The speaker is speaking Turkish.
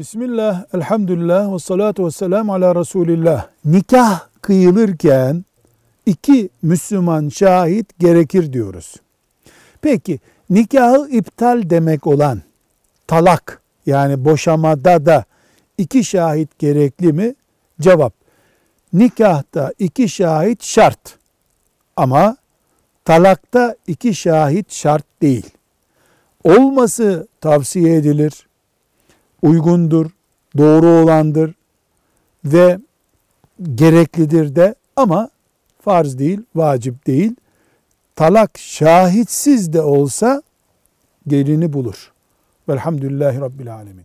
Bismillah, elhamdülillah ve salatu ve selamu ala Resulillah. Nikah kıyılırken iki Müslüman şahit gerekir diyoruz. Peki nikahı iptal demek olan talak yani boşamada da iki şahit gerekli mi? Cevap. Nikahta iki şahit şart. Ama talakta iki şahit şart değil. Olması tavsiye edilir uygundur, doğru olandır ve gereklidir de ama farz değil, vacip değil. Talak şahitsiz de olsa gelini bulur. Velhamdülillahi Rabbil Alemin.